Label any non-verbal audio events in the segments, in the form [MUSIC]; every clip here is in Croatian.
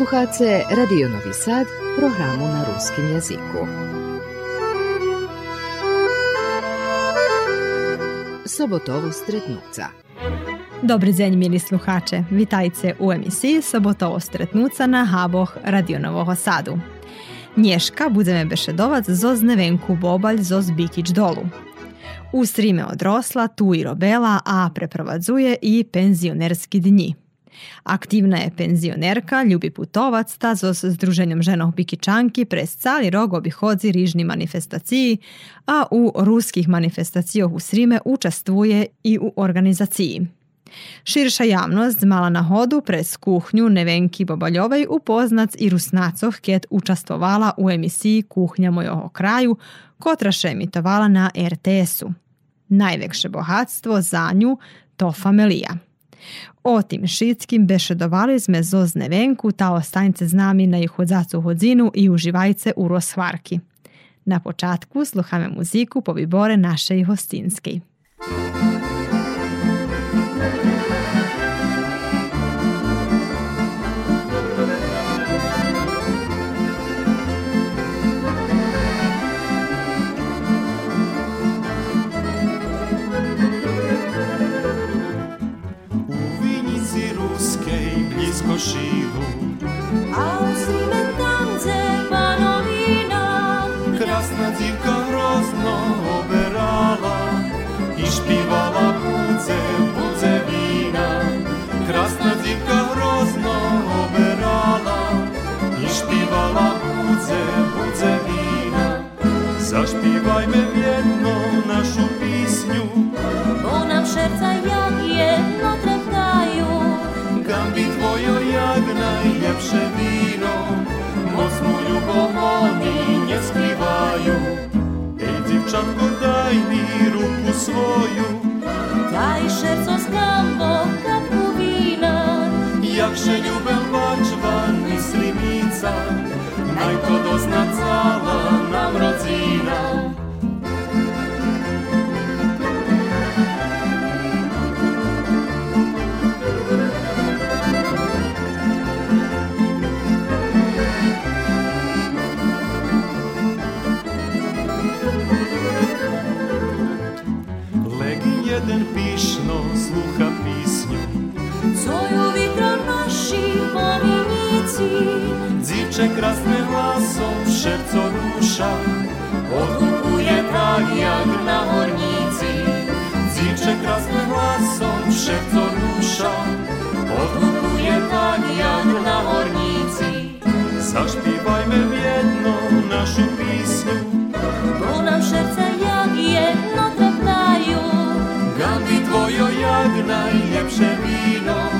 Slušate Radio Novi Sad, programu na ruskim jeziku. Sobotovo stretnuca. Dobry dzień, mili sluhacze. Witajcie u emisiji Sobotovo stretnuca na Haboh Radio Novoho Sadu. Nješka budeme bešedovac zoz Nevenku Bobalj zoz Bikić dolu. U strime odrosla, tu i robela, a preprovadzuje i penzionerski dni. Aktivna je penzionerka, ljubi putovac, ta s Združenjem ženov Bikičanki prez cali rok obihodzi rižni manifestaciji, a u ruskih manifestacijoh u Srime učestvuje i u organizaciji. Širša javnost zmala na hodu prez kuhnju Nevenki Bobaljovej upoznac i Rusnacoh ket učestvovala u emisiji Kuhnja mojoho kraju, kotraše emitovala na RTS-u. Najvekše bohatstvo za nju to familija. O tim šitskim bešedovali sme zoz Nevenku, ta ostańce z na ich hodzacu hodzinu i uživajce u rozhvarki. Na počatku sluhame muziku po vibore našej hostinskej. život. A usíme tance pa novina. Krasna dzivka hrozno oberala i špivala budze, budze vina. Krasna dzivka hrozno oberala i špivala budze, budze vina. Zaśpiewajmy biedną naszą piśniu, bo nam serca jak je. Ljubav oni nje skrivaju. Ej divčatko daj mi ruku svoju. Daj šerco z gambo kapku vina. Jakże ljubem bačva mislimica. Naj to dozna cała nam rodzina jeden pišno sluha pisnju. Co ju vitro naši povinici Dzivče krasne glasom šepco ruša Odlukuje tak jak na hornici. Dzivče krasne glasom šepco ruša Odlukuje tak jak na hornici. Zašpivaj me vjedno našu pisnju. Bo nam šerca jak najljepše vino.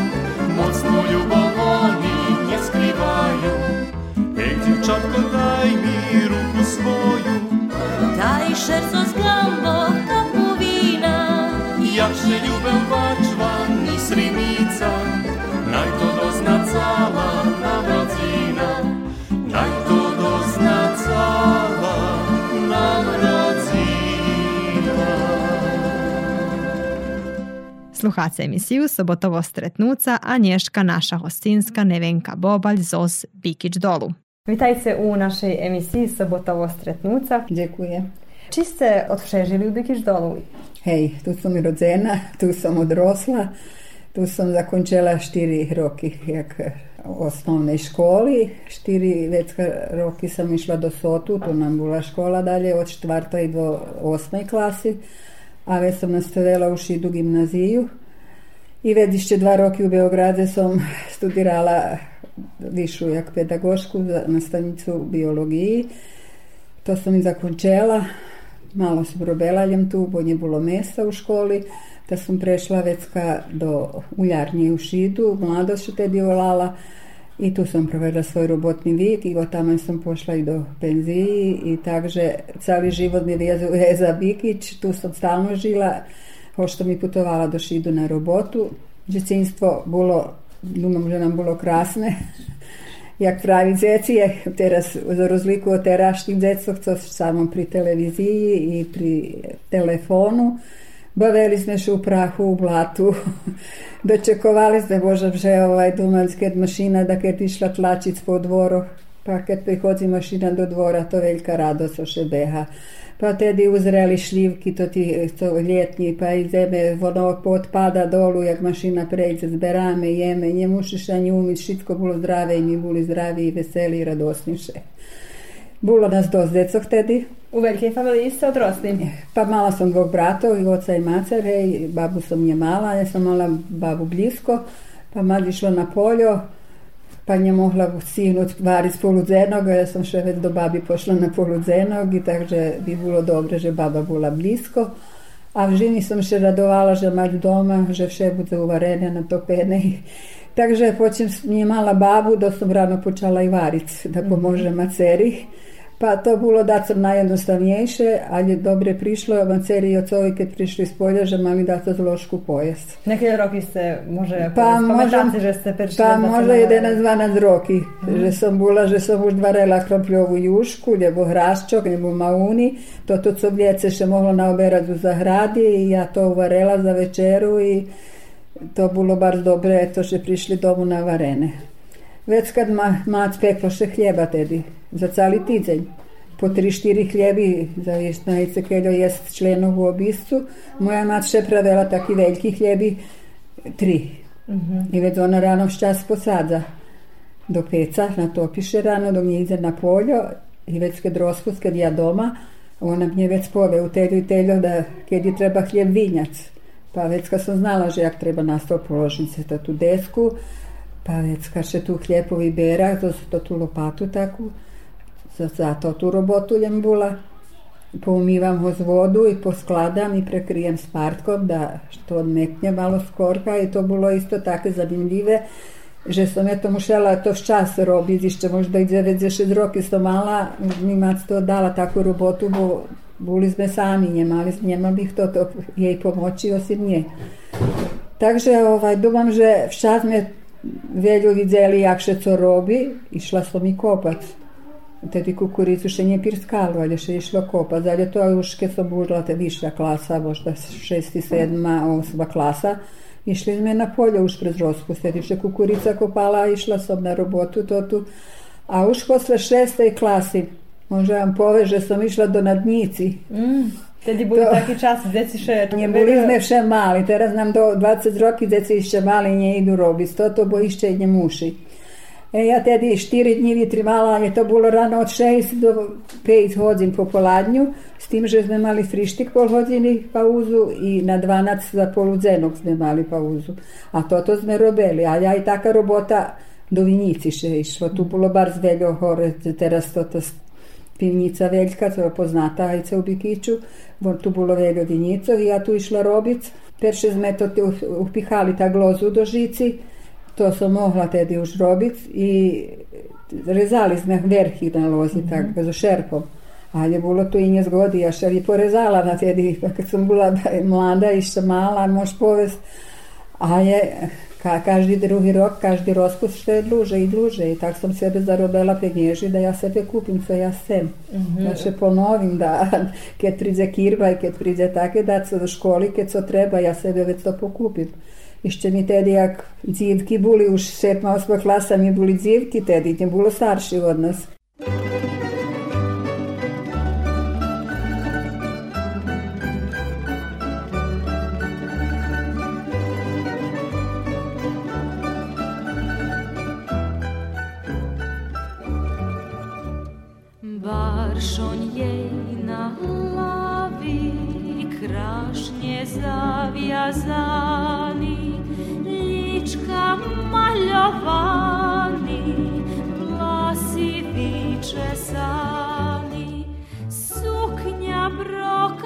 Mocnu ljubav oni nje skrivaju. Ej divčatko daj mi ruku svoju. Daj šerco z gambo kapku vina. Jakże ljubem bačva ni srimica. Naj to dozna Sluhace emisiju Sobotovo stretnuca, a nješka naša hostinska Nevenka Bobalj zoz Bikić dolu. Witajcie u naszej emisji Sobotovo stretnuca. Dziękuję. Či ste odšežili u Bikić dolu? Hej, tu som i rodzena, tu som odrosla, tu som zakončila štiri roky jak v osnovnej školi. Štiri vecka roky som išla do Sotu, tu nam bola škola dalje od čtvrtoj do osmej klasi, a već som nastavila u Šidu gimnaziju. I već ešte dva roky u Beograde som studirala višu jak pedagošku nastavnicu biologiji. To sam i zakončila. Malo sam probelaljem tu, bo nje bilo mjesta u školi. Da sam prešla vecka do uljarnje u Šidu, mladost što tedi volala. I tu sam provela svoj robotni vijek i od tamo sam pošla i do penziji i takže cali život mi vezuje za Bikić, tu sam stalno žila, pošto mi putovala do Šidu na robotu. Djecinstvo bilo, dumam, že nam bilo krasne, [LAUGHS] jak pravi zecije, teraz za rozliku od terašnjih decov, co samo pri televiziji i pri telefonu, Bavili sme še v prahu, v blatu. [LAUGHS] Dočekovali sme možno, že ovaj domać, kad mašina, da kad išla tlačic po dvoru, pa kad prihodzi mašina do dvora, to veljka radost še beha. Pa tedy uzreli šljivki, to ti to ljetnji, pa i zeme ono potpada dolu, jak mašina prejde, zberame, jeme, nje mušiša njumit, šitko bilo zdrave i mi bili zdravi i veseli i radosniše. Bilo nas dost decog tedy. U velikej familiji ste odrasli? Pa mala sam dvog bratov i oca i macere i babu sam nje mala, ja sam mala babu blisko, pa mad išla na poljo, pa nje mogla sin odvariti pol od enega, jaz sem še vedno do babi pošla na pol od enega, takže bi bilo dobro, že baba bila blisko. A v ženi sem še radovala, že imam doma, že vse bude uvarjene, natopene. [LAUGHS] Takže počem, mi je mala babu, da sem rano počela i variti, da pomože mhm. maceri. Mm -hmm. Pa to bilo da sam najjednostavnejše, ali dobre prišlo, maceri i ocovi kad prišli iz polja, že mali dati zlošku pojest. Neke roky ste, može, Pa možem- že ste prišli Pa da se možda na- 11-12 roky, že som bola, že som už varela kropljovú jušku, nebo hraščok, nebo mauni. Toto co djece še mohlo naoberať u zahradi i ja to uvarela za večeru i to bilo bar dobre, to že prišli domu na varene. Već kad ma, mac peklo še hljeba tedy, za cali tizenj. Po tri, štiri hljebi za vještnajice keljo jest členov u obiscu. Moja mac še pravela taki veljki hljebi, tri. I već ona rano čas posadza do peca, natopiše rano, dok nje ide na poljo i već kad rospust, kad ja doma, ona mnje već pove u telju i telju da kad je treba hljeb vinjac. Pa već kad sam znala že jak treba na stol položiti se tu desku, Pavecka še tu lijepo vybera, za tu lopatu takvu, za, za to tu robotu jem bula. Poumivam ho z vodu i poskladam i prekrijem s partkom da što odmekne malo skorka i to bilo isto tako zanimljive že som ja to musela to čas robiti, ešte možda i 96 roky som mala, nimac to dala takú robotu, bo boli sme sami, nemali, nemal bih to, to jej pomoći osim nje. Takže ovaj, dumam, že včas me veľu videli, jak še co robi, išla som i kopac. Tedy kukuricu še nije pirskalo, ali še išlo kopac. Ali to už kad sam bužila, te viša klasa, možda šesti, sedma, osma klasa, išli sme na polje už pred rospust, tedy še kukurica kopala, išla sam na robotu to tu. A už posle šestej klasi, možda vam pove, že sam išla do nadnici, Tedy boli To- taký čas, deci še... Nie boli sme vše mali, teraz nám do 20 roky deci ešte mali nie idu robiť, toto bo ešte ne muši. E, ja tedy 4 dní vytrimala, ale to bolo rano od 6 do 5 hodin popoladnju, s tým, že sme mali frištik pol hodiny pauzu i na 12 za poludzenok sme mali pauzu. A toto sme robili, a ja i taka robota do Vinici še išlo. Tu bolo bar zveľo hore, teraz toto pivnica veljka, to je poznata ajce u Bikiću, tu bilo veljo vinjico i ja tu išla robic. Perše sme to tu upihali ta glozu do žici, to sam mogla tedy už robic i rezali sme verhi na lozi, tako, za šerpom. A je bilo to i nje zgodi, ja še i porezala na tedy, pa [LAUGHS] kad sam bila mlada i še mala, moš povest, a je ka, každi drugi rok, každi rospust što je dluže i dluže i tak sam sebe zarobila penježi da ja sebe kupim co ja sem. Da še ponovim da [LAUGHS] kad priđe kirba i kad priđe take daco do školi, kad co treba, ja sebe već to pokupim. Jeszcze mi tedy jak dzivki buli, už sedma, osma klasa mi buli dzivki tedy, nie bilo starši od nas. Bacznie zawiązany, liczka malowany, blasy wyczesany, suknia brok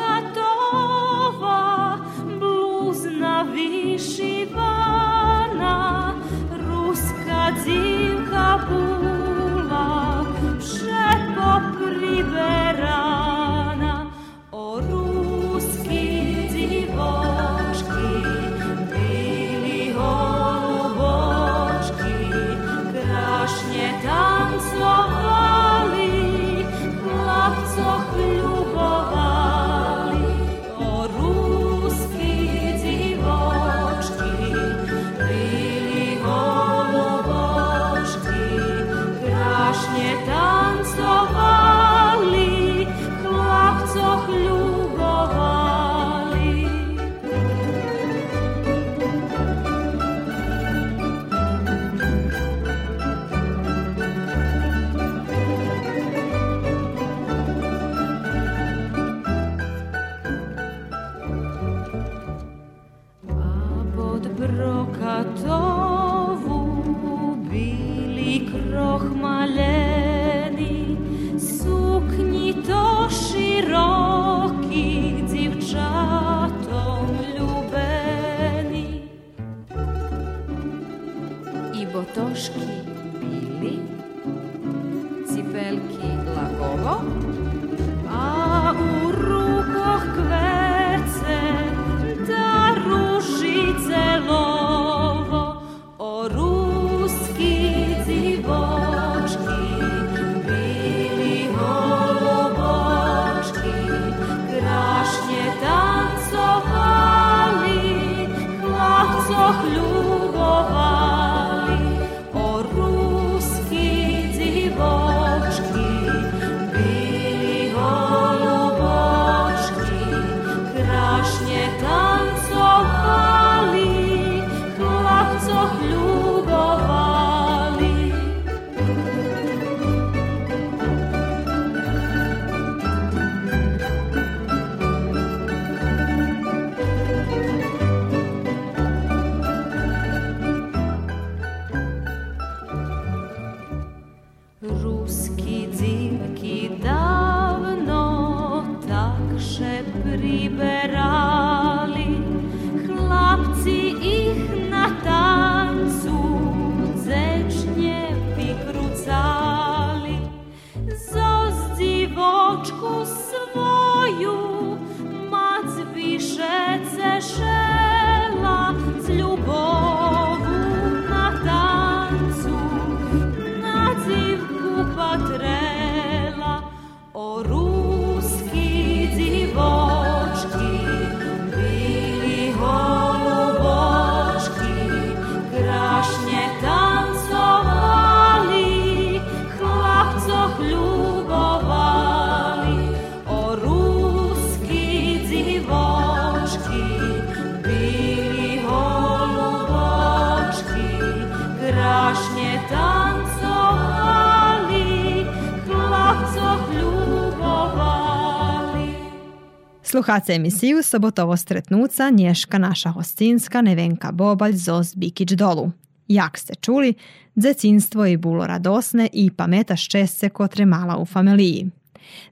Sluhace emisiju Sobotovo stretnuca Nješka naša hostinska Nevenka Bobalj Zos Bikić Dolu. Jak ste čuli, dzecinstvo i bulo radosne i pameta ščesce kotre mala u familiji.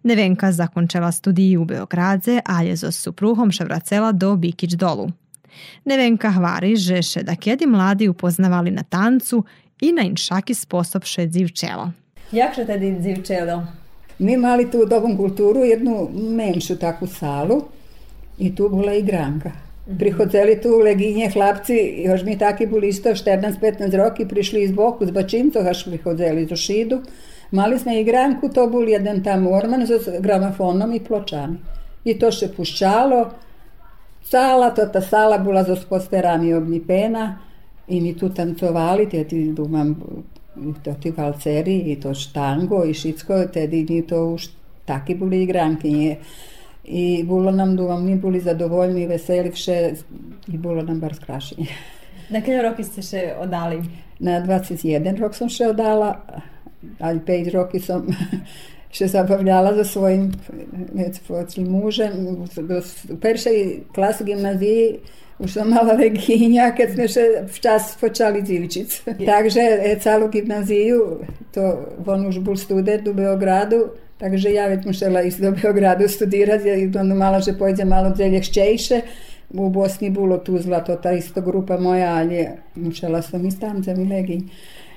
Nevenka zakončela studiju u Beogradze, a je s supruhom ševracela do Bikić Dolu. Nevenka hvari žeše da kedi mladi upoznavali na tancu i na inšaki sposobše dzivčelo. Jakše tedy dzivčelo? Mi imali tu u Dobom kulturu jednu menšu takvu salu i tu bila igranka. Prihodzeli tu leginje hlapci, još mi taki bili isto 14-15 roki, prišli iz boku, z bačinco, haš prihodzeli do šidu. Mali smo igranku, to bol jedan tam orman z gramofonom i pločami. I to še puščalo. Sala, to ta sala bila za sposterami obnipena i mi tu tancovali, te ti dumam, to ti valceri i to štango i šitsko, tedi ni to už taki boli igranki nije. I bilo nam duvam, mi boli zadovoljni veseli vše i bilo nam bar skraši. Na kaj roki ste še odali? Na 21 rok sam še odala, ali 5 roki sam še zabavljala za svojim mužem. U, u peršoj klasi gimnaziji už som mala leginja, keď sme še včas počali dzivčic. Takže celú gimnaziju, to on už bol student u Beogradu, takže ja već musela ísť do Beogradu studirati, i onda mala, že pojde malo dzelješćejše. U Bosni bilo Tuzla, to ta isto grupa moja, ali musela sam i tam za mi leginj.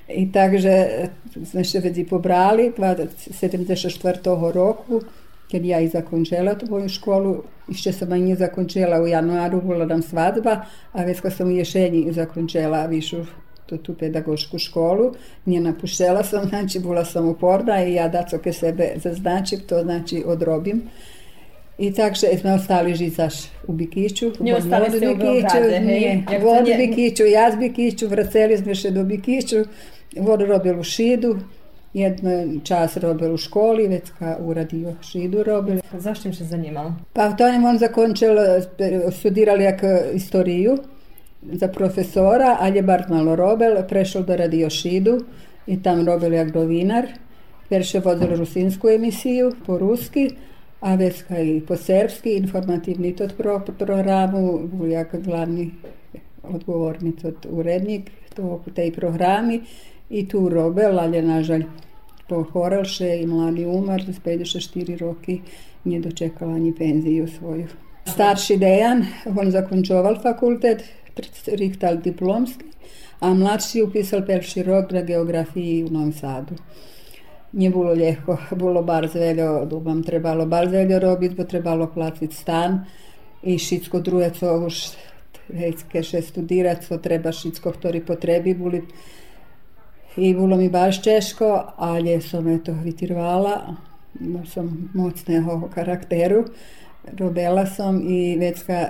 I takže sme še vedi pobrali 74. roku, ja i zakončila tvoju školu, išće sam i nje zakončila u januaru, bila nam svadba, a već kad sam u ješenji zakončila višu tu, tu pedagošku školu, nje napuštela sam, [LAUGHS] znači bila sam uporna i ja da ke sebe zaznačim, to znači odrobim. I takže smo ostali žicaš u Bikiću. Nje ostali ste u Beogradu, hej? Nie, Jak vod to nie- Bikiću, ja z Bikiću, vraceli smo še do Bikiću, vod robil u Šidu, jedno čas robil u školi, već ka uradio šidu robil. Zašto im se zanimalo? Pa to je on zakončil, studirali jak istoriju za profesora, ali je bar malo robil, prešel do radio šidu i tam robil jak dovinar. Perše vozil rusinsku emisiju po ruski, a već i po srpski, informativni tot pro, programu, jak glavni odgovornic od urednik to, tej programi i tu robel, ali nažalj pohorel še i mladi umar, z 54 roki nije dočekala ni penziju svoju. Starši Dejan, on zakončoval fakultet, rihtal diplomski, a mladši upisal perši rok na geografiji u Novom Sadu. Nije bilo lehko, bilo bar zveljo, dubam trebalo bar zveljo robit, bo trebalo platiti stan i šitsko druge, co už hejske še studirat, co treba šitsko, ktori potrebi boli. I bilo mi baš češko, ali som eto vytrvala, som mocného charakteru, robila som i vecka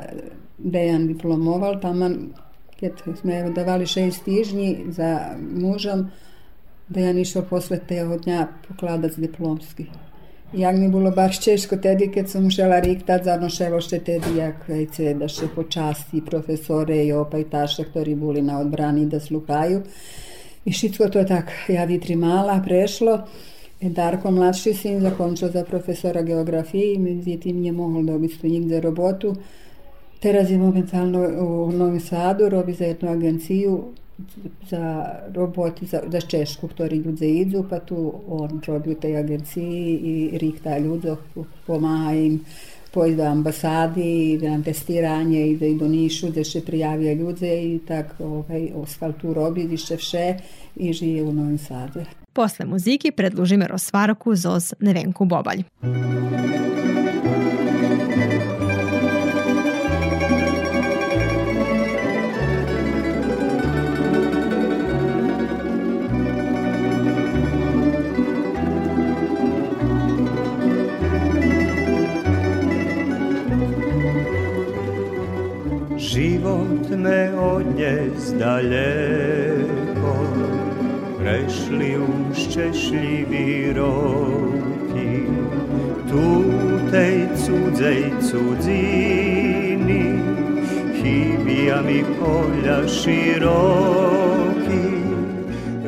Dejan diplomoval, taman keď sme davali šest týždní za mužom, Dejan išao posle tého dňa pokladac diplomski. Jak mi bilo baš češko tedi, keď som šela riktat, zanošelo še tedi, jak vejce, da še počasti profesore i opajtaša, ktorí boli na odbrani da sluhaju. I šitko to tak, ja vitrimala, prešlo. E Darko, mladši sin, zakončio za profesora geografiji, međutim nije mogao dobiti studnik za robotu. Teraz je momentalno u Novom Sadu, robi za jednu agenciju za roboti za, za Češku, ktorí ľudia idú, pa tu on robí u tej agenciji i rikta ľuďo, pomáha im pojď do ambasády, na testiranje, ide i do Nišu, gdje še prijavia ľudia i tak ovaj, ostal tu robi, ešte vše i žije u Novom Sadu. Posle muziki predlužime rozsvaroku zoz Nevenku Bobalj. Život me odnjes daleko, prešli už češljivi roki, tu tej cudzej cudzini, chybia mi polja široki,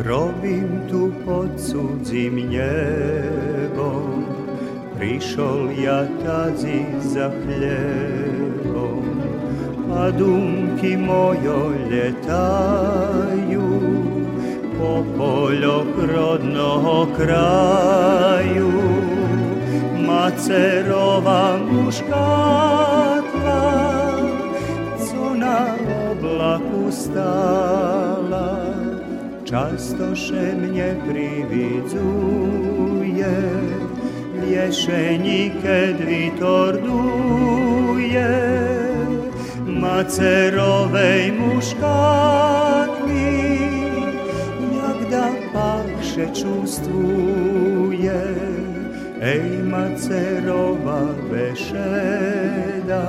robim tu pod cudzim nebom, prišol ja tadzi za hljebom, a dumki mojo ljetaju po poljok rodnog kraju. Macerova muškatla, co na oblaku stala, častoše mnje prividzuje, vješenike dvitorduje macerowej muszkami, jak da pak się czustuje, ej macerowa weszeda,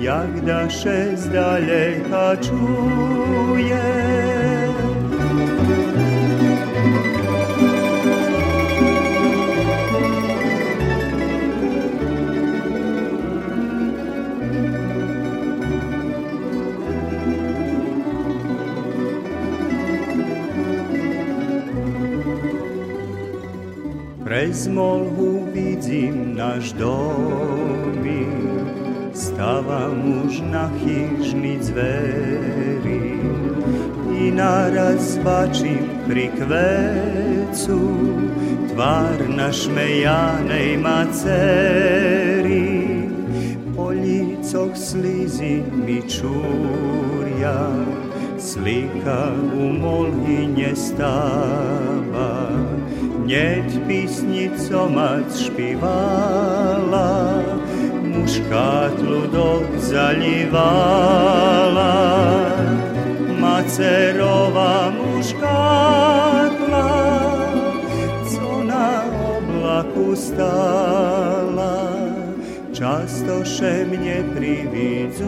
jak da się z daleka. Bez molhu vidím náš domík, stavam už na hižni zveri i naraz bačim pri kvecu tvar našmejanej maceri. Po licoh slizi mi čurja, slika u molhinje stava hneď písnico mať špívala, mužka tludok zalívala. Macerová muškátla, co na oblaku stála, často še mne prividzuje,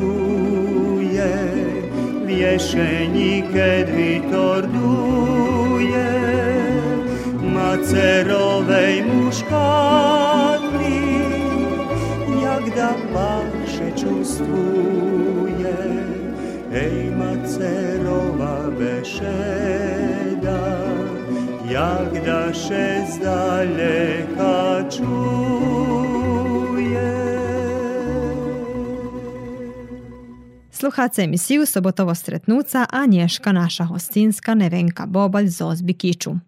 v ješení, keď vitor. cerowej muszkatki, jak da paše czustuje, ej macerowa bešeda, jak da się zdaleka čuje. czuje. Sluhace emisiju Sobotovo Sretnuca, a nješka naša hostinska Nevenka Bobalj Zozbi Kiču.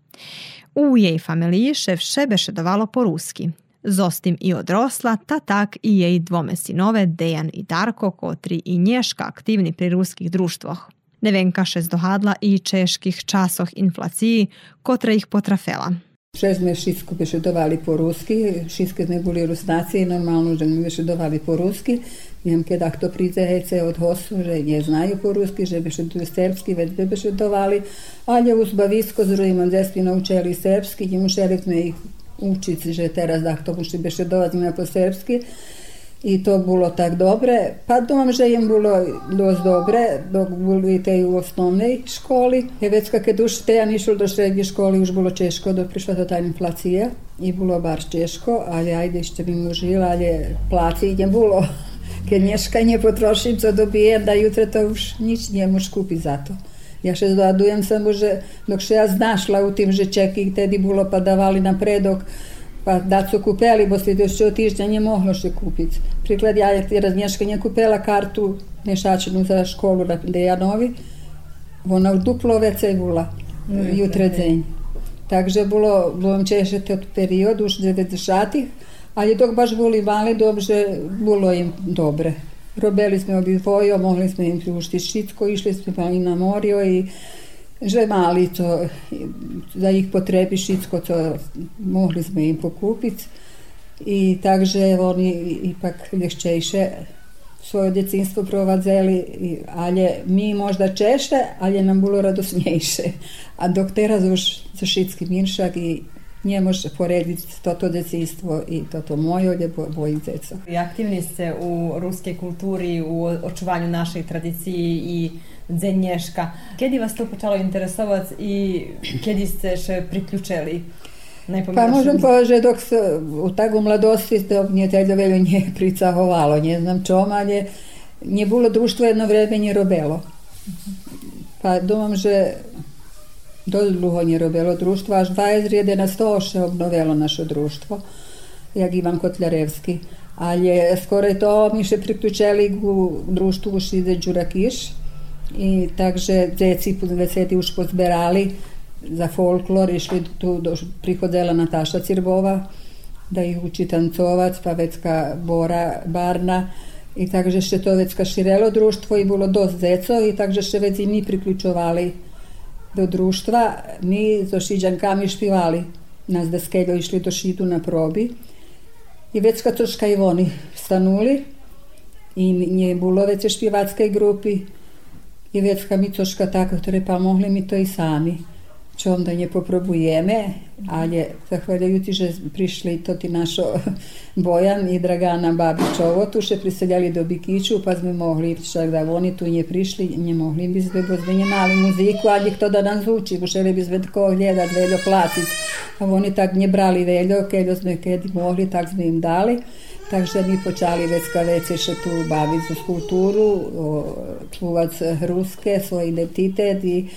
U jej familiji šef še bešedovalo po ruski. Zostim i odrosla, ta tak i jej dvome sinove Dejan i Darko, kotri i nješka aktivni pri ruskih društvoh. Nevenka še zdohadla i čeških časoh inflaciji, kotra ih potrafela. Žeśmy wszystko wyszedowali po ruski, wszystkie sme boli rusnáci i normálno, že sme vyšedovali po rusky. Viem, keď ak to príde hece od hosu, že neznajú po rusky, že vyšedujú serbski, već sme vyšedovali, ale už bavisko s Rujman Zespina učeli serbski, i mušeli sme ih učiti, že teraz ak to vyšedovať sme po serbski. I to bilo tak dobre. Pa dom, že im bilo dosť dobre, dok boli tej u osnovnej školi. I već kad už Tejan išao do srednje školi, už bilo češko, dok prišla do ta inflacija. I bilo bar češko, ali ajde ešte bi mu žila, ali placi idem bilo. [LAUGHS] Keď dneška nie potroším, co dobijem, da jutra to už nič nemož kúpiť za to. Ja še zvadujem samo, že dok še ja znašla u tim, že čeky tedy bilo pa davali napredok, pa da su kupeli, bo sljedećeg tiždja nije moglo še kupiti. Priklad, ja je raznješka nije kupila kartu nešačenu za školu na Dejanovi, ona v duplo vecej bula jutre dzenj. Takže bolo, bolo češe ten period už 90-ih, ali dok baš boli mali, dobře, bolo im dobre. Robili sme obidvojo, mogli sme im priuštiti šitko, išli smo i na morio i že mali to, za ich potreby všetko, co mohli sme im pokúpiť. I takže oni ipak ľahčejšie svoje decinstvo provadzeli, ale mi možda češće, ali nam bilo radosnejše. A dok teraz už za šitski minšak i nie može porediti toto decinstvo i toto moje ljubo bojih djeca. I aktivni ste u ruske kulturi, u očuvanju naših tradiciji i dzenješka. Kedy vas to počalo interesovať i kedy ste še priključili? Pa možem povedať, že dok sa u takú mladosti to mne teda veľa nie pricahovalo, ne znam čom, ale nebolo društvo jedno vreme nie robelo. Pa domam, že dosť dlho nerobilo društvo, až 2011 še obnovilo naše društvo, jak Ivan Kotljarevski. Ali skoro je to mi še priključili u društvu Šide Đurakiš, i takže djeci veseti už pozberali za folklor, išli tu do, prihodila Nataša Cirbova da ih uči tancovac, pa vecka Bora Barna i takže še to vecka širelo društvo i bilo dost djeco i takže še već i mi priključovali do društva. Mi zo šiđankami špivali. Nas da skeljo išli do šitu na probi. I već kad oni stanuli i nije bilo već špivatskej grupi i vecka micoška taka, ktoré pa mohli mi to i sami. Čo onda nje ali zahvaljujući že prišli to ti našo [LAUGHS] Bojan i Dragana Babić tu še priseljali do Bikiću pa smo mogli čak da oni tu nje prišli nje mogli bi sve bo mali muziku ali to da nam zvuči želi bi sve tako gledat veljo platit a oni tak nje brali veljo keljo smo kedi mogli tak smo im dali. Takže mi počali već vece še tu baviti kulturu, čuvac ruske, svoj identitet i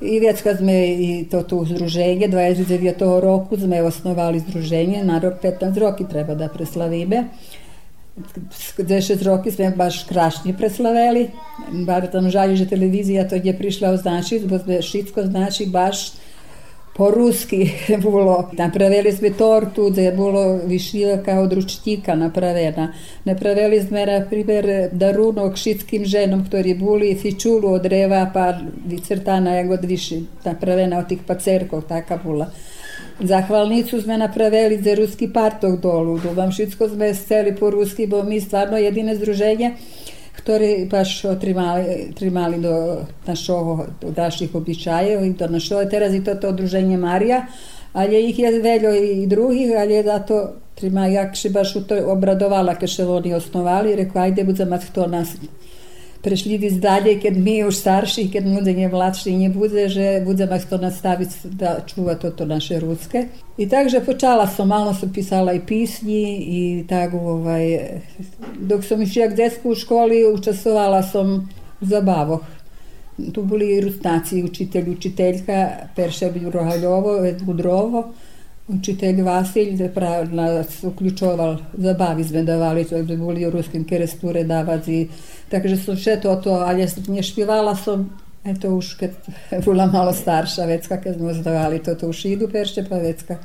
i već kad sme i to tu združenje, 29. roku sme osnovali združenje, na rok 15 roki treba da preslavime. 10 roki sme baš krašnje preslaveli, bar tam žalji, že televizija to je prišla označiti, bo šitsko znači baš po ruski [LAUGHS] je bilo. Napravili smo tortu da je bilo višljiva kao od ručtika napravena. Napravili smo, na primjer, darunok šitskim ženom, koji bili fičulu od dreva, pa vicrtana je god više napravena od tih pacerkov, taka bula. Zahvalnicu sme napravili za ruski partog dolu. Dubamšicko sme sceli po ruski, bo mi stvarno jedine združenje ktorý baš trimali, trimali do našoho, do običajev i do našo, teraz i toto odruženje Marija, ali ih je veljo i drugih, ali je zato trima jakši baš u to obradovala kad še oni osnovali, rekao ajde budem to nas prešli dalje, kad mi už starši, kad nudenje mladši nie bude, že budeme to nastaviti da čuva toto naše ruske. I takže počala sam, malo sam pisala i pisnji i tako ovaj, dok sam išla jak detsku u školi, učestvovala sam u zabavoh. Tu boli i rusnaci, učitelj, učiteljka, Perša Rohaljovo, Budrovo, učitelj Vasilj zapravo nas uključoval zabavi zmedovali, to bi bili u ruskim keresture davaci, takže sam še to to, ali nje špivala sam, eto už kad [LAUGHS] bila malo starša vecka, kad smo zdavali to to u šidu peršće pa vecka.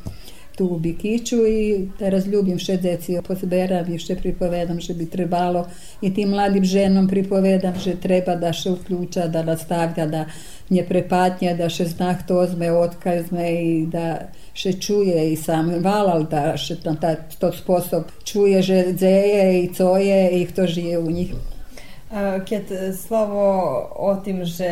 Tu u Bikiću i teraz ljubim še deci pozberam i še pripovedam že bi trebalo i tim mladim ženom pripovedam že treba da še uključa, da nastavlja, da nje prepatnja, da še zna kto zme, otkazme i da še čuje i sam valal da še na ta, to sposob čuje že dzeje i coje i kto žije u njih. Keď slovo o tým, že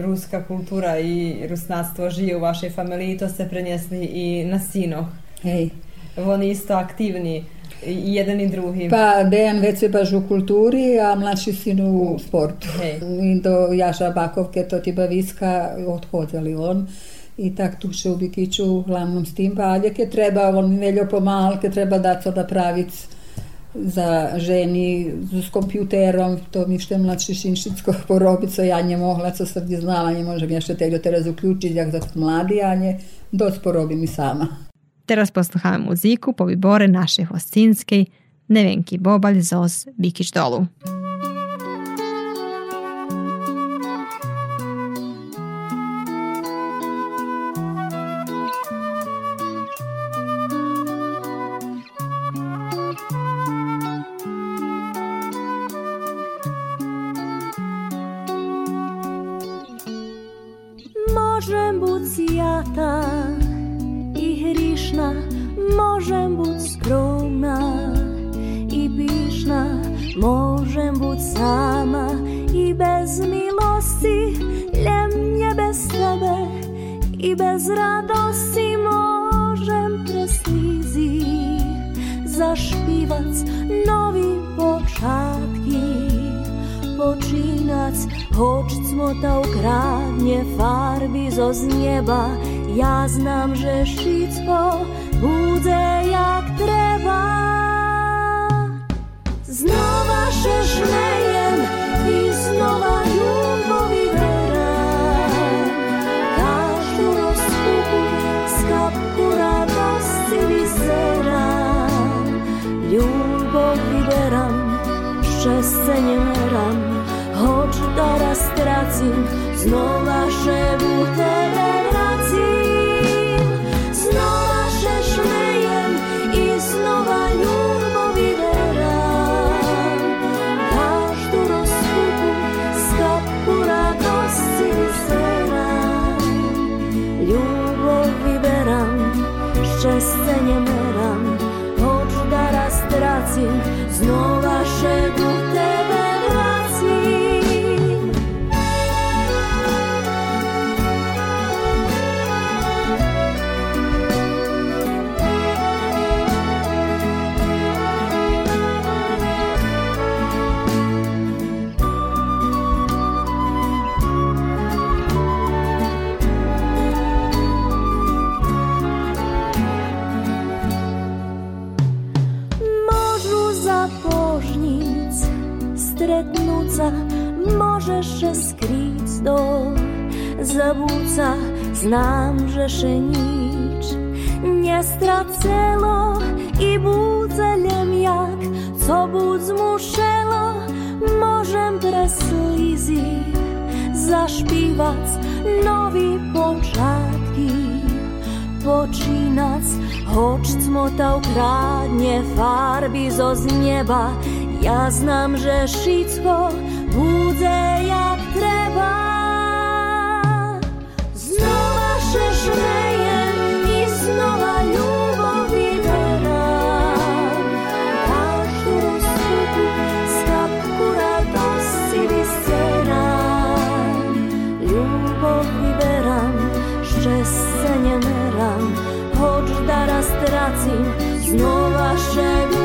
ruská kultúra i rusnáctvo žije u vašej familii, to ste preniesli i na sinoch. Hej. Oni isto aktívni, i jedan i drugi. Pa Dejan već je baš u kulturi, a mlađi sin u sportu. Hej. I do Jaša Bakovke, to ti baviska, odhodili on. I tak tu še u Bikiću uglavnom s tim valjake treba, on veljo pomalke, treba dati da pravic za ženi s kompjuterom, to mi še mladši Šinšicko [LAUGHS] porobiť, co ja nemohla, co som znala, nemôžem ešte tego teraz uključiť, jak za mladi, a nie, dosť porobím i sama. Teraz posluchamy muziku po vybore našej hostinskej Nevenki Bobalj Zos Bikić dolu. Tracim, znova šebu tebe do zabúca, znám, že še nič nestracelo i budzelem jak, co bud zmušelo, môžem pre slízy zašpívať nový počiatky počínac, hoč cmota ukradnie farby zo z nieba. Ja znam, że wszystko bude nas tracił, znowu szczegół.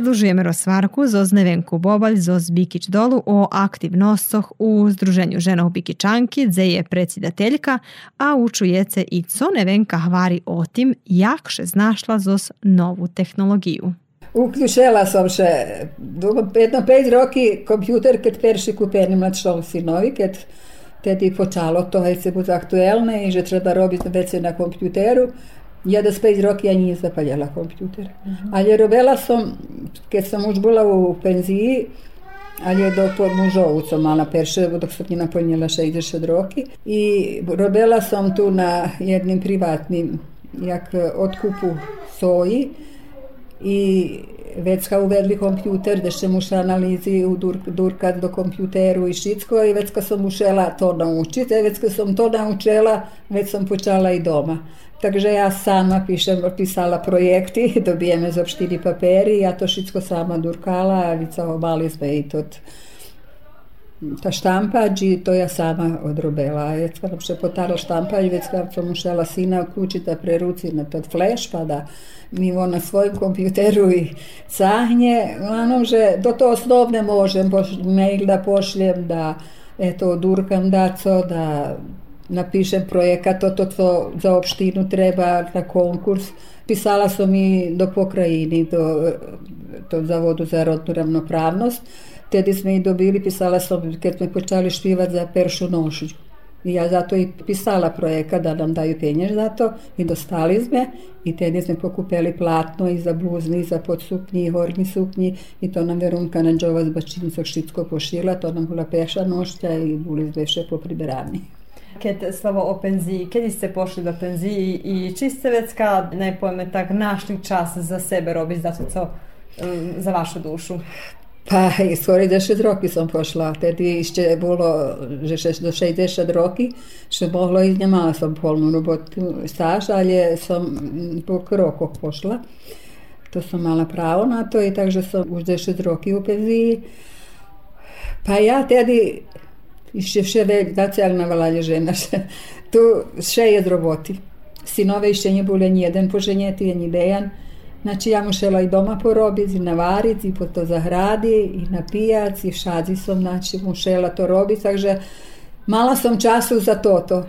Predlužujeme rozsvarku zoz Nevenku Bobalj zoz Bikić dolu o aktivnostoch u Združenju ženov Bikičanki, gdje je predsjedateljka, a učujece i co Nevenka hvari o tim, jak še znašla zoz novu tehnologiju. Vključila som še dugo, jedno pet roki kompjuter, keď perši kupeni mlad šol sinovi, keď tedy počalo to, hej se bude aktuelne i že treba robiti vece na kompjuteru. Ja da s 5 roki ja nije zapaljala kompjuter. Ali robila som, keď som už bola u penziji, ali je do mužovu som mala perše, dok sam njena napunila 60 roki. I robila sam tu na jednim privatnim jak otkupu soji i već kao uvedli kompjuter, da še muša analizi u dur, durkat do kompjuteru i šitsko i već kad sam ušela to naučiti, već kad sam to naučila, već sam počala i doma. Takže ja sama pišem, pisala projekti, dobijeme [LAUGHS] za štiri paperi, ja to šitsko sama durkala, vica mali sme i tot ta štampač i to ja sama odrobela. Već kad nam še potara štampač, već sam ušela sina kući da preruci na tot flash, pa da mi na svojem kompjuteru i cahnje. Uglavnom, že do to osnovne možem, mail da pošljem, da eto, odurkam daco, da napišem projekat, to, to, to za opštinu treba na konkurs. Pisala sam i do pokrajini, do, do Zavodu za rodnu ravnopravnost. Tedi smo i dobili, pisala sam, kad smo počeli špivati za peršu nošu. I ja zato i pisala projekat da nam daju penjež za to i dostali sme i tedi smo pokupili platno i za bluzni, i za podsuknji, i hornji suknji i to nam Verunka Nanđova z Bačinicog Šitsko pošila, to nam bila peša nošća i bili po priberani. Keď slovo o penziji, kedy ste pošli do penziji i či ste vecka, ne pojme tak, našli čas za sebe robiť za to, co za vašu dušu? Pa, skoro 10 roky som pošla. Tedy ešte bolo, že do 60 roky, že mohlo ísť, nemala som polnú robotu, stáž, ale som po rokoch pošla. To som mala pravo na to i takže som už 10 roky u penziji. Pa ja tedy Ще ще соціальна валає жена. Ще, tu še je roboti. Sinove ще не було ні один поженєти, ні деян. Znači ja mušela i doma porobiti, i navariti, i po to zahradi, i na pijac, i šadzi sam, znači mušela to robiti, takže mala sam času za toto.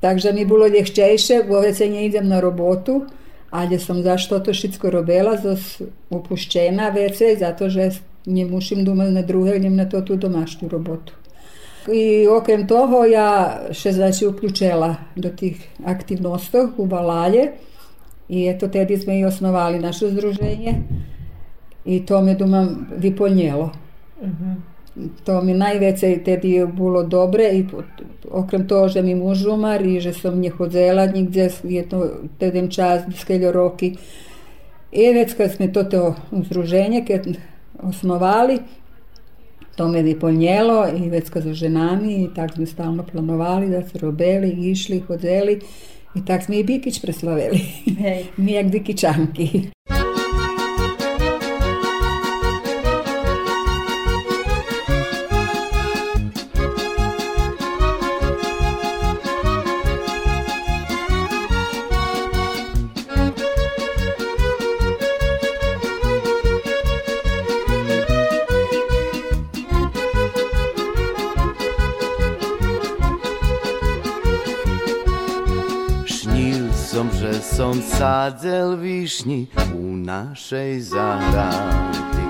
Takže mi bilo ljehčejše, ove se nie idem na robotu, ali sam zašto to šitsko robila, zos upuščena vece, zato že ne mušim dumati na druge, idem na to tu domašnju robotu. I okrem toho ja še znači uključila do tih aktivnostov u Balalje i eto tedi smo i osnovali naše združenje i to me dumam vyplnilo. To mi najveće tedi je bilo dobre i okrem toho, že mi muž umar i že som nehodzela nigdje jedno teden čas, skeljo roki. I već kad smo to, to združenje kad osnovali, to me vyplnilo i već za ženami i tak smo stalno planovali da se robeli, išli, hodzeli i tak smo i Bikić preslavili. Hej. [LAUGHS] Mi jak som sadzel višni u našej zahradi.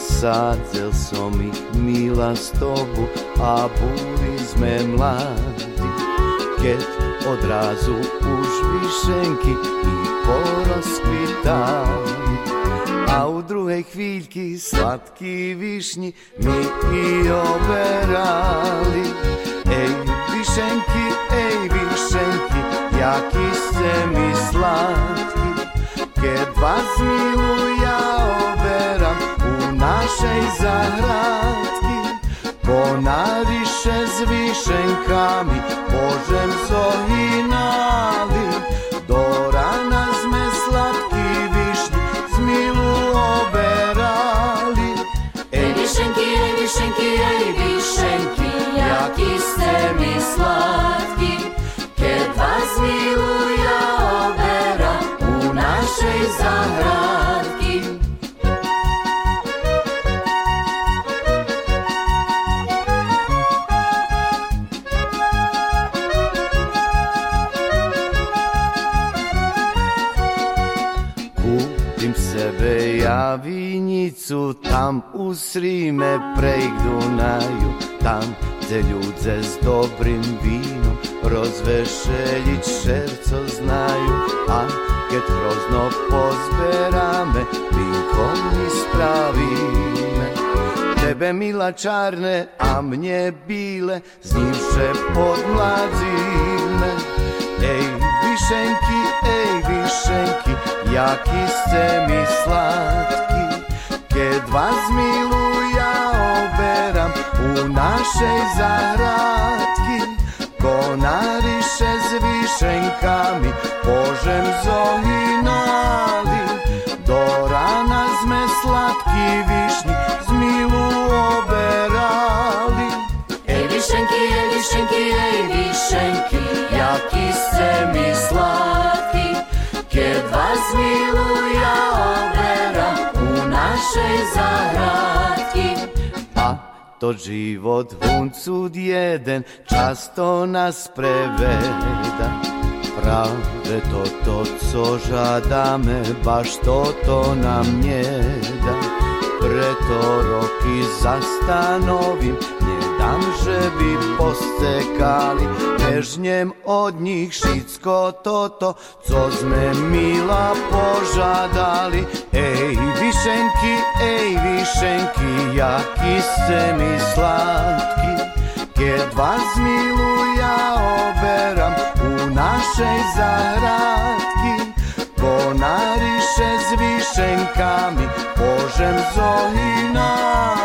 Sadzel som ich mila stobu a boli sme mladi. Keď odrazu už višenky i porozkvitali. A u druhej chvíľky sladký višni mi i oberali. Ej, višenky, ej, višenky, jaký ste mi sladký. Keď vás miluja oberám u našej zahrádky, ponariše s višenkami, zohinali. Do Vinjicu, tam u Srime prejk Dunaju, tam gdje ljudze s dobrim vinom, rozvešeljić šerco znaju, a kad hrozno pozberame vinkom ispravime tebe mila čarne a mnje bile znivše pod mladzime ej višenki ej višenki jaki ste mi slatki. Kad vas milu ja oberam u našej zahratki konariše s višenkami požem zohinali do rana zme slatki višnji zmilu oberali Ej višenki, ej višenki, ej višenki, jaki ste mi slatki, kad vas milu ja oberam u našej zahratki. To život huncud jeden často nas preveda. Prave to to, co žadame, baš to to nam njeda. Preto roky zastanovim, tam, by postekali, weźmiem od nich wszystko toto, co sme mila pożadali. Ej, wišenki, ej, wišenki, jaki se mi sladki, kad vas milu ja oberam u našej zahradki. Konariše s višenkami, požem zolinami.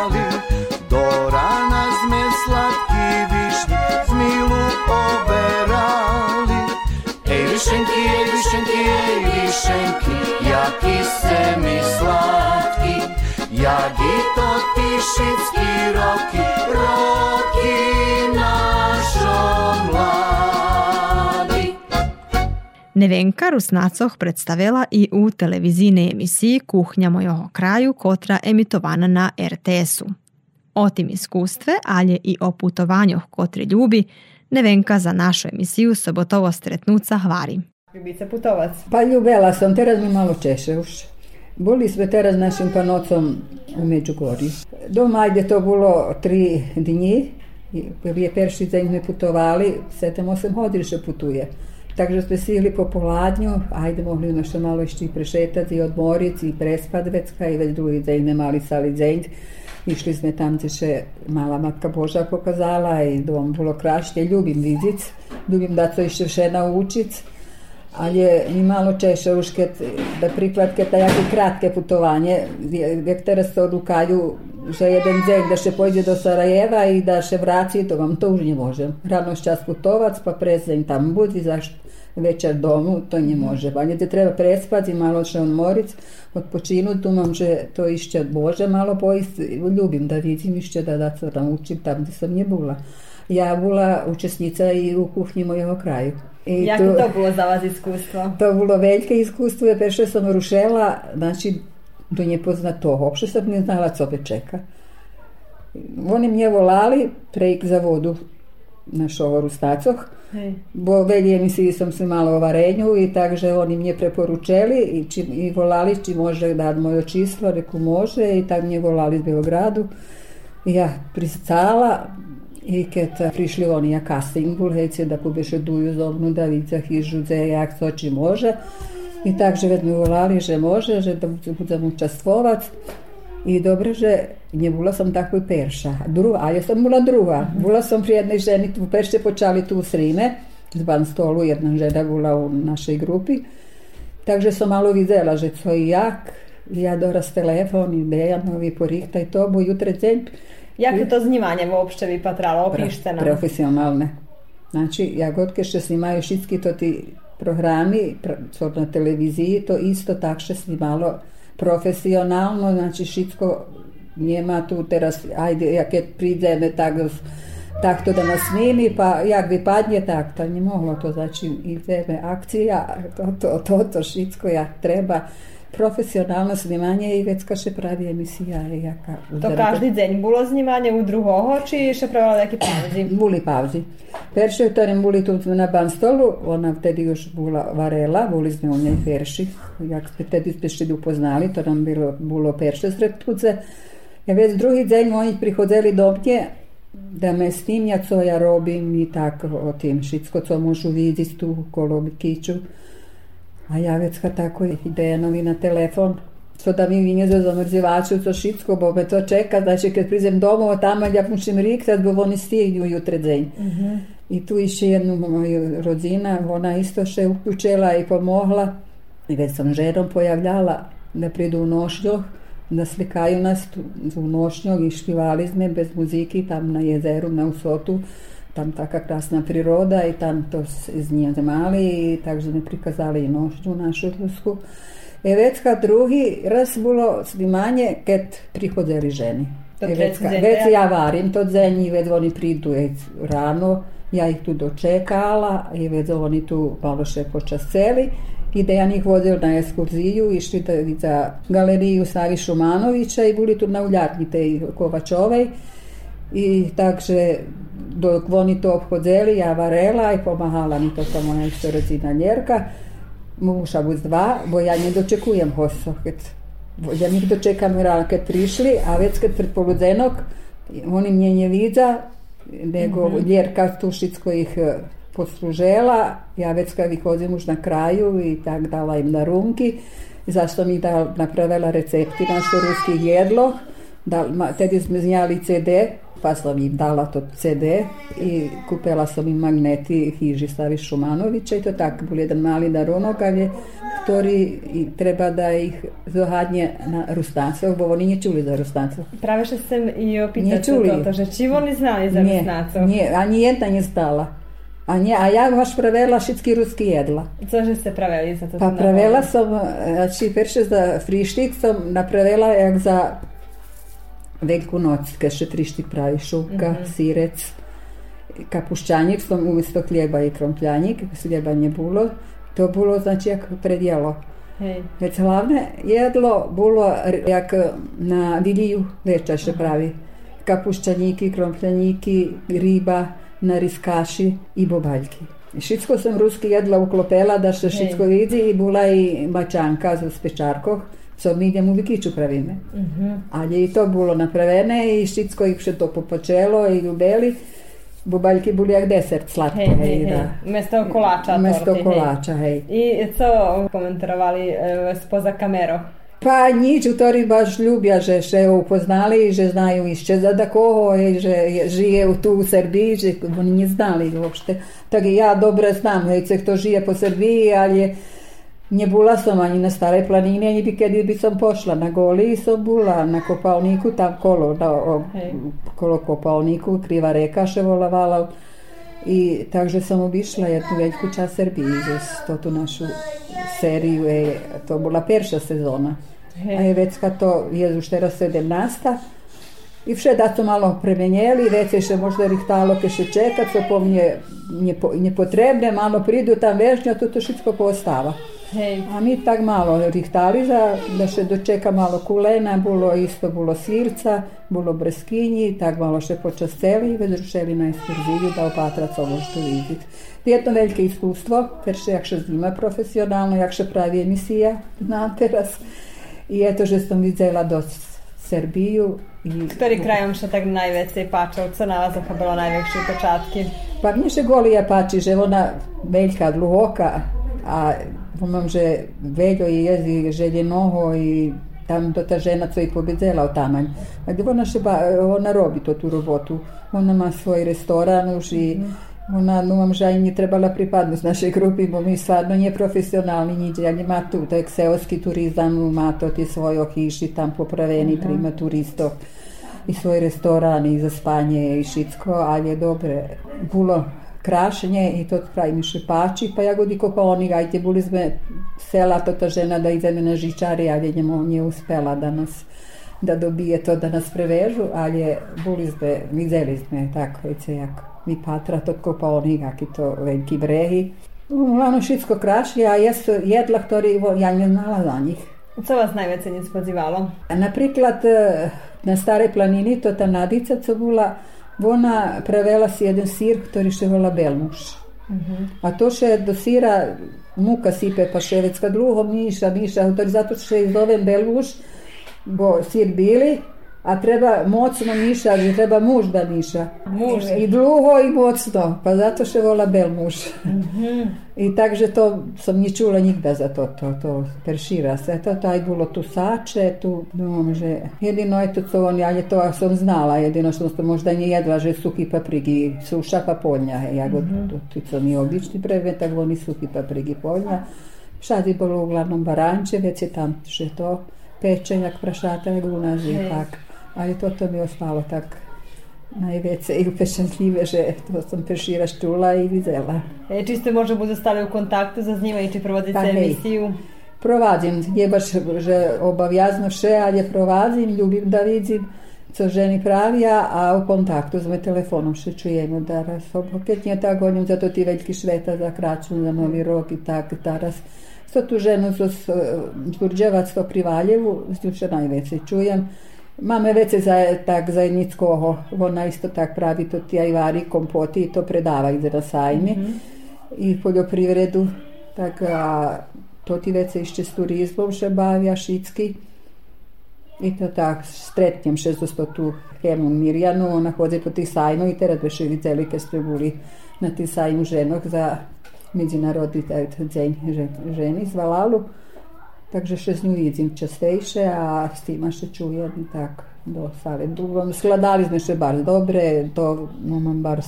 šipski roki, roki našo mladi. Nevenka Rusnacoh predstavila i u televizijne emisiji Kuhnja mojoho kraju, kotra emitovana na RTS-u. O tim iskustve, alje i o putovanju kotri ljubi, Nevenka za našu emisiju Sobotovo stretnuca hvari. Ljubica Putovac. Pa ljubela sam, teraz mi malo češeuš. Boli sme teraz našim panocom u Međugorju. Doma ajde to bilo tri dni, i je perši deň sme putovali, 7-8 hodin še putuje. Takže sme sili po poladnju, ajde mogli ono što malo išći prešetati, odmoriti i prespat vecka i već drugi deň nemali sali deň. Išli sme tam gdje še mala matka Boža pokazala i dom bilo krašnje. Ljubim vidit, ljubim da to ještě vše naučit. Ali je mi malo češe už keď, da priklad keď také kratke putovanje, jak teraz se odlukajú, že jeden deň da še pojde do Sarajeva i da še vraci, to vam to už ne možem. Rano čas putovac, pa prezdeň tam budi, zašto večer domu, to ne može. Ali te treba prespati, malo še odmoric, odpočinut, tu mam, že to išće Bože malo pojist, ljubim da vidim išće da, da se naučim tam gdje sam nje bula. Ja bula učesnica i u kuhnji mojego kraju. I Jako tu- to bilo za vas iskustvo? [LAUGHS] to bilo veliko iskustvo, jer što sam rušela, znači, do nje poznato, uopšte sam ne znala co me čeka. Oni mě volali prejk za vodu na šovoru stacoh, Hej. bo velje emisiji sam se malo o varenju i takže oni mě preporučeli i, či, i volali či može dati moje číslo, reku može i tak mě volali z Beogradu. I ja pristala i keď prišli oni ja castingu, hejce da pobeše duju zovnu da vidza hižu, dze jak co či može. I takže već mi volali, že može, že da budem učastvovac. I dobro, že nie bula som tako i perša. Druga, a ja sam bula druga. Bula sam pri jednoj ženi, tu perše počali tu u Srime, z ban stolu, jedna žena bula u našej grupi. Takže som malo videla, že co i jak, ja doraz telefon i Dejanovi porihta i to, bo jutre deň Jako to znimanje uopšte vi patralo? Opište nam. profesionalne. Znači, jagodke što snimaju všetky to ti programi na televiziji, to isto tak što snimalo profesionalno, znači všetko nema tu teraz, ajde, jak je prídeme tak, tak to da nas snimi, pa jak vypadne, tak to moglo to, znači ideme akcija, to, to, to, to všetko jak treba, profesionálno snimanie i vecka še pravi emisija. Jaka, to každi deň bolo snimanje u drugoho, či še pravila neki pauzi? Buli pauzi. Perši utorem buli tu na ban stolu, ona vtedy još bula varela, buli sme u njej perši. Jak ste vtedy spešili upoznali, to nam bilo, bilo perše sred. Ja već drugi deň oni prihodeli do mnje, da me snimja co ja robim i tako o tim šitsko co možu vidjeti tu kolo kiću. A ja već kad tako ide novi na telefon, co da mi vinje za zamrzivaču, co šitsko, bo me to čeka, znači kad prizem domov, tamo ja mušim riktat, bo oni stignu jutre dzenj. I tu išće jednu moju rodzina, ona isto še uključila i pomogla. I već sam ženom pojavljala da pridu u nošnjoh, da slikaju nas u nošnjog i špivali sme bez muziki tam na jezeru, na Usotu. Tam taka krasna priroda i tam to s- z nje mali i takže mi prikazali i nošnju našu rusku. E već kad drugi raz bilo snimanje, kad prihodzeli ženi. To E već, ja? varim to dzenji, već oni pridu već rano, ja ih tu dočekala i već oni tu malo še počaseli i da ja njih vozil na ekskurziju, išli da za galeriju Savi Šumanovića i bili tu na uljarni tej Kovačovej i takže dok oni to obhodzeli, ja varela i pomahala mi to to moja isto rodzina Ljerka, muša buz dva, bo ja ne dočekujem hosto, kad ja njih dočekam rano kad prišli, a već kad pred poludzenok, oni mnje nje vidza, nego Ljerka Tušicko ih e, poslužela, ja već kad ih vozim už na kraju i tak dala im na runki, zašto mi da napravila recepti naše ruskih jedlo, da, ma, tedi smo znjali CD, pa sam im dala to CD i kupila sam im magneti hiži Savi Šumanovića i to tak, bol jedan mali darunog, ali ktorý treba da ih zohadnje na Rustancov, bo oni nie čuli za Rustancov. Práve že chcem i sa toto, že či oni znali za Nie, Rusnácov? nie, ani jedna nie stala. A, nie, a ja baš pravela všetky ruski jedla. Cože ste pravili za to? Pa pravela som, znači perše za frištik sam napravila jak za Veljku noć, kad še frištik pravi šupka, sirec, kapušćanik sam umjesto hljeba i krompljanik, hljeba nje bilo, to bilo znači jak predjelo. Hej. Već hlavne jedlo bilo jak na viliju večer še pravi. Kapušćaniki, krompljaniki, riba, nariskaši i bobaljki. Šitsko sam ruski jedla uklopela da še šitsko vidi i bila i mačanka za spečarkoh, co mi idem u Vikiću pravime. Ali je i to bilo napravene i šitsko ih še to popočelo i ljubeli. Bobaljki bili jak desert slatko. Hej, hej, hej, hej. Mesto kolača Mesto torty, hej. kolača, hej. I co komentorovali e, spoza kamero? Pa nič, ktorí baš ľubia, že še upoznali, že znajú ešte za takoho, hej, že je- žije u- tu u Srbiji, že oni neznali uopšte. Tak i ja dobre znam, hej, ce kto žije po Srbiji, ali nie bula som ani na Starej planini, ani by kedy by som pošla. Na Goliji som bula, na kopalniku, tam kolo, na, o, kolo kopalniku, kriva reka še volavala. I takže sam obišla jednu veljku čas Srbiji, že to tu našu seriju je, to bila perša sezona. A je već kad to je už teraz 17. I vše da to malo premenjeli, već je še možda rihtalo ke še čekat, so po mnje nepo- nepotrebne, malo pridu tam vežnja, to to šitko postava. Hej. A mi tak malo rihtali za, da še dočeka malo kulena, bilo isto, bilo sirca, bilo breskinji, tak malo še počasteli i već rušeli na ekskurziju da opatrac ovo što vidjeti. Jedno veliko iskustvo, jer še jak še znima profesionalno, jak še pravi emisija, znam teraz. I eto, že sam vidjela do Srbiju. I, Ktorý krajom še tak najvecej páčil? Co na vás zachabilo najväčšie počátky? Pa mně se Golija pači, že ona veljka, dluhoka, a pomam, že veljo je jezi željenoho i tam to ta žena co i pobjedzela od tamanj. A gdje ona, še ba, ona robi to tu robotu. Ona ima svoj restoran už i ona, no vam žaj nije trebala pripadnost našoj grupi, bo mi stvarno nije profesionalni niđe, ali ima tu, to je seoski turizam, ima to ti svojo hiši tam popraveni, prima turistov i svoj restoran i za spanje i šitsko, ali je dobre. Bilo krašenje i to pravi mi šepači, pa ja godi kako pa oni gajte, buli smo sela, to ta žena da ide na žičari, ali njemu nije uspela da nas da dobije to da nas prevežu, ali je buli smo, mi zeli smo, tako i jako. Mi patra to tko pa oni gaki to veliki brehi. Uglavnom šitsko kraši, a jesu jedla, ktori, ja ne znala za njih. Co vas najveće nije spozivalo? Napriklad, eh, na stare planini to ta nadica co bila, ona prevela si jeden sír, ktorý še volá belmuš. A to še do síra muka sipe pa še vecka dlho miša, miša, ktorý zato še i zovem belmuš, bo sír bili, a treba mocno mišati, treba muž da miša. Muž. I dlugo i mocno, pa zato še vola bel muž. I takže to som ni čula nikda za to, to, to peršira se. To taj bilo tu sače, tu, no, že jedino je to co on, ja to sam znala, jedino što sam možda nie jedla, že suhi paprigi, suša pa polnja, je, ja god, tu, tu co mi obični predmet, tak oni suhi paprigi polnja. Šadi bilo uglavnom baranče, već je tam še to peče, jak prašata, jak u nas i tak. Ali to, to mi je ostalo tak najveće i upešentljive, že to sam peršira čula i videla. E, či ste možda budu stali u kontaktu za njima i či provodite Pa emisiju? Provadzim, nie baš, že obavjazno še, ali je provadzim, ljubim da vidim, co ženi pravija, a u kontaktu z mojim telefonom še čujemo da raz opet nije tak gonim za to ti veljki šveta za kraću, za novi rok i tak, taras. Sto tu ženu zo s Đurđevac to pri Valjevu, s njim še najveće čujem. Máme veze za, tak zajedničkogo, ona isto tak pravi to ti ajvari, kompoti teda mhm. i to predava ide na sajmi mm-hmm. i poljoprivredu, tak a, to ti vece išće s turizmom še bavja šitski i to tak stretnjem 600 tu Hemu Mirjanu, ona hodzi po tih sajmu i teraz već i celike spremuli na tih sajmu ženog za međunarodni dzenj ženi zvalalu. Takže še z nju vidim častejše, a s tima še čujem i tak do save. Skladali smo bar dobre, to no, mam bar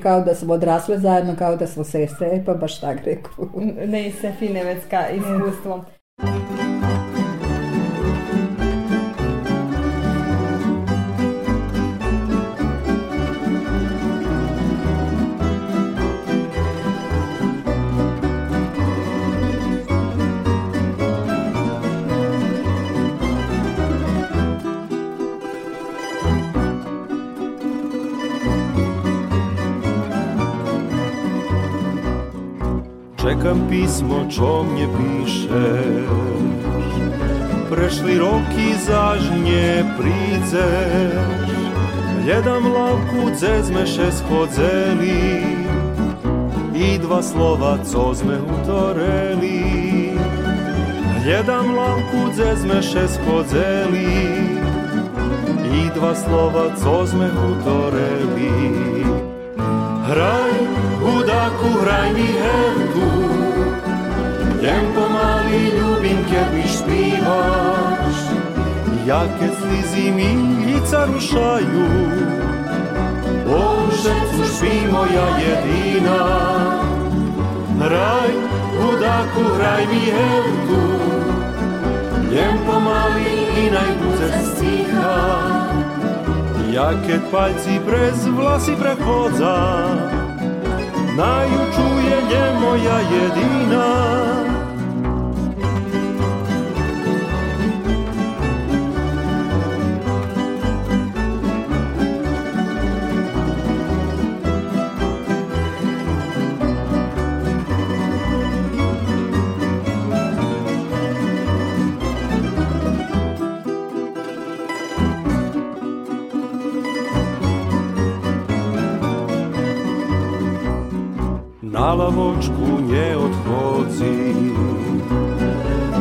kao da smo odrasle zajedno, kao da smo sestre, pa baš tak reku. Ne se fine vecka iskustvom. Čekam pismo, čo mnie pišeš Prešli roky, zaž nie prídzeš Gledam lavku, dzezme šest podzeli I dva slova, co sme utoreli. Gledam lavku, dzezme šest podzeli I dva slova, co sme utoreli. Hraj, hudáku, hraj mi herku, jem pomaly ľubím, keď mi špívaš. Ja keď slzy mi lica rušajú, Bože, už by moja jediná. Hraj, hudáku, hraj mi herku, jem pomaly i najbudze stícha. Ja keď palci prez vlasy prechodza, najúčuje je moja jediná. Na lavočku neodchodzi,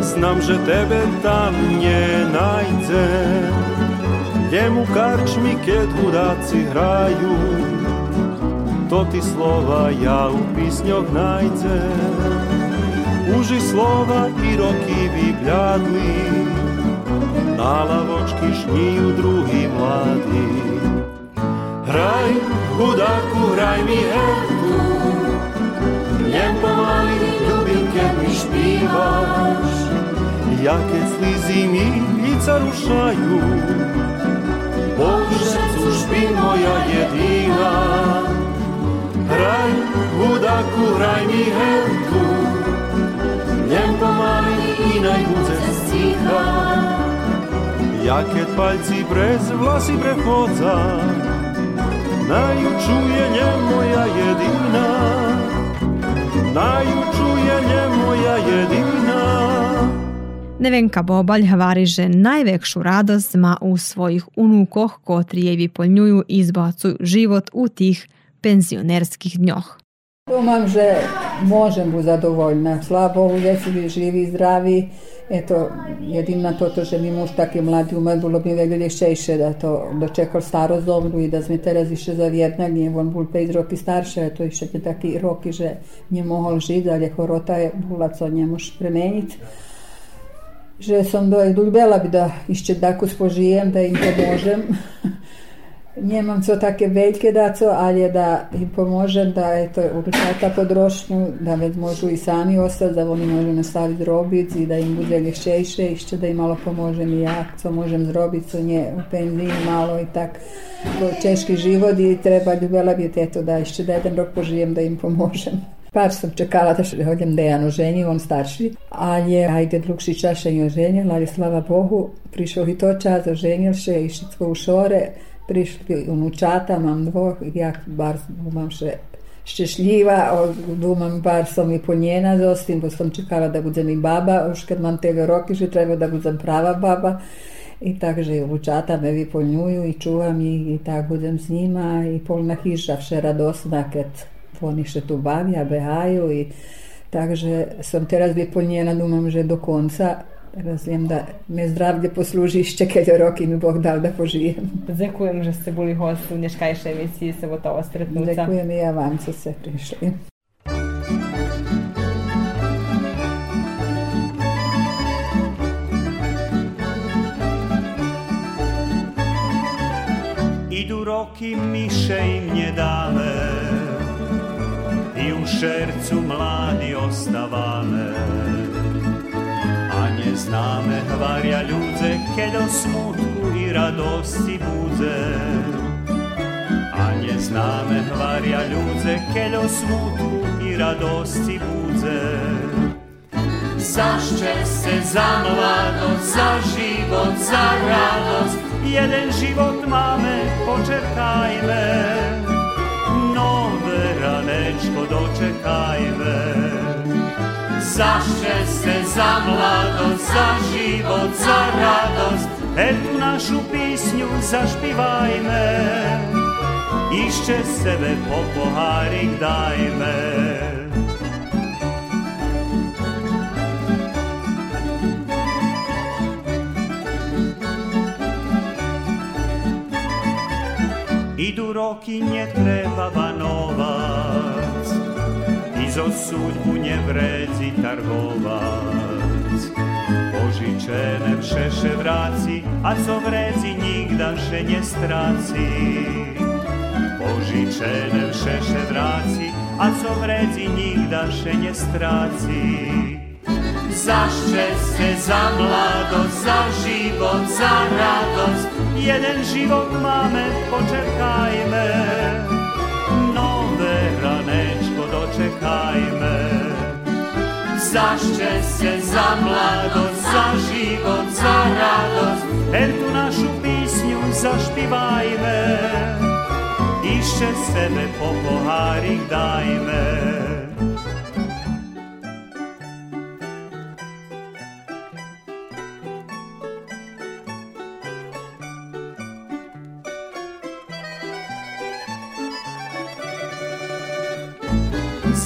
znam, že tebe tam nenajde. Jemu karčmi, keď hudáci hrajú, to ty slova ja u písňoch najdem. Uži slova i roky vybľadli, na lavočky šníjú druhý mladí. Hraj, hudáku, hraj mi herku, ľubím, keď mi špívaš. Ja keď slzy mi lica rušajú, Bože, už by moja jediná. Hraj, hudáku, hraj mi herku, jem pomaly i najbudze stícha. Ja keď palci brez vlasy prechodza, najúčuje nie moja jediná. Najjučuje je moja jedina Nevenka Bobalj hvariže najvekšu radostima u svojih unukoh kotrijevi polnjuju i izbacuju život u tih penzionerskih dnjoh. Domam, že možem bu zadovoljna. Slabo, uvijek živi, zdravi, Eto, jedina to, to, že mi muž taki mladi umar, bilo bi mi lješćejše da to dočekal staro zomru i da sme teraz išli za vjednak, nije on bol 5 roky starše, to išli je taki roki, že nije mohol žiť, ali horota je bula, co ne moš premeniti. Že som do, ljubela bi da išće tako spožijem, da im pomožem. [LAUGHS] Nemam co také veľké daco, ale da im pomôžem da eto, určata podrošnju, da već môžu i sami ostati, da oni môžu nastaviti robiť i da im bude lješćejše, ešte da im malo pomôžem i ja, co môžem zrobiť, co nje u penziji malo i tak to češki život i treba ljubela bi eto da ešte da jedan rok požijem da im pomôžem. Par sam čekala da še hodjem Dejan oženi, on starši, ali je ajde drugši čašen je oženjen, ali slava Bohu, prišao i to čas, oženil še, išli u šore, prišli unučata, mám dvoch, ja bar mám še šťastlivá, dúmam, bar som i plnjena zostim, bo som čekala da budem i baba, už kad mám tebe roky, že treba da budem prava baba. I takže unučata me vyplňujú i čuvam ih i tak budem s njima i polna hiža vše radosna kad oni še tu bavia, behaju i takže som teraz vyplnjena, dúmam, že do konca Rozumiem, da mnie zdrawdzie posłuży jeszcze kiedy rok i mi Bóg dał, da pożyję. Dziękujemy, że ste byli host w nieszkajszej emisji Sobotowa Stretnuca. Dziękujemy ja Wam, co ste przyszli. Idu roki miše im nje dale i u šercu mladi ostavale. Neznáme hvaria ľudze, keď o smutku i radosti budze. A neznáme hvaria ľudze, keď o smutku i radosti budze. Za šťastie, za mladosť, za život, za radosť, jeden život máme, počekajme. Nové ranečko dočekajme za šťastie, za mladosť, za život, za radosť. Etú našu písňu zašpívajme, ešte sebe po pohárik dajme. Idu roky, netreba vanovať, zo súďbu nevredzi targovať. Požičené všeše vráci, a co vredzi nikda še nestráci. Požičené všeše vráci, a co vredzi nikda še nestráci. Za šťastie, za mladosť, za život, za radosť, jeden život máme, počerkajme. Dočekajme. Za šťastie, za mladosť, za život, za radosť, her tu našu písňu zašpívajme. Ešte sebe po pohárik dajme.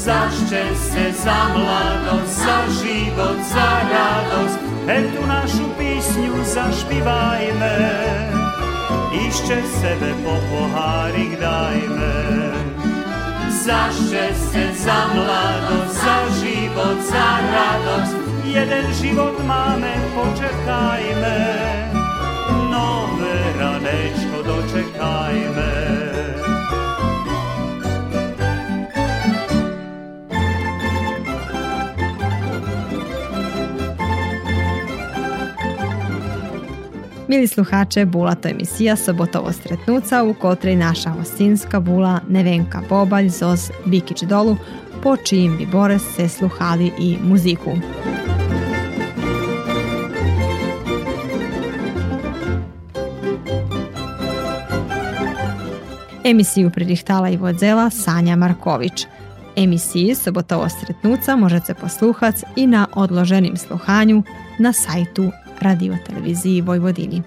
Za šťastie, za mladosť, za život, za radosť. Etú našu písňu zašpívajme, ešte sebe po pohárik dajme. Za šťastie, za mladosť, za život, za radosť, jeden život máme, počekajme. Nové ranečko dočekajme. Mili sluhače, bula to emisija Sobotovo stretnuca u kotrej naša hostinska bula Nevenka Bobalj zoz Bikić dolu, po čijim bi Boris se sluhali i muziku. Emisiju predihtala i vodzela Sanja Marković. Emisiji Sobotovo stretnuca možete posluhati i na odloženim sluhanju na sajtu Radio Televiziji Vojvodini.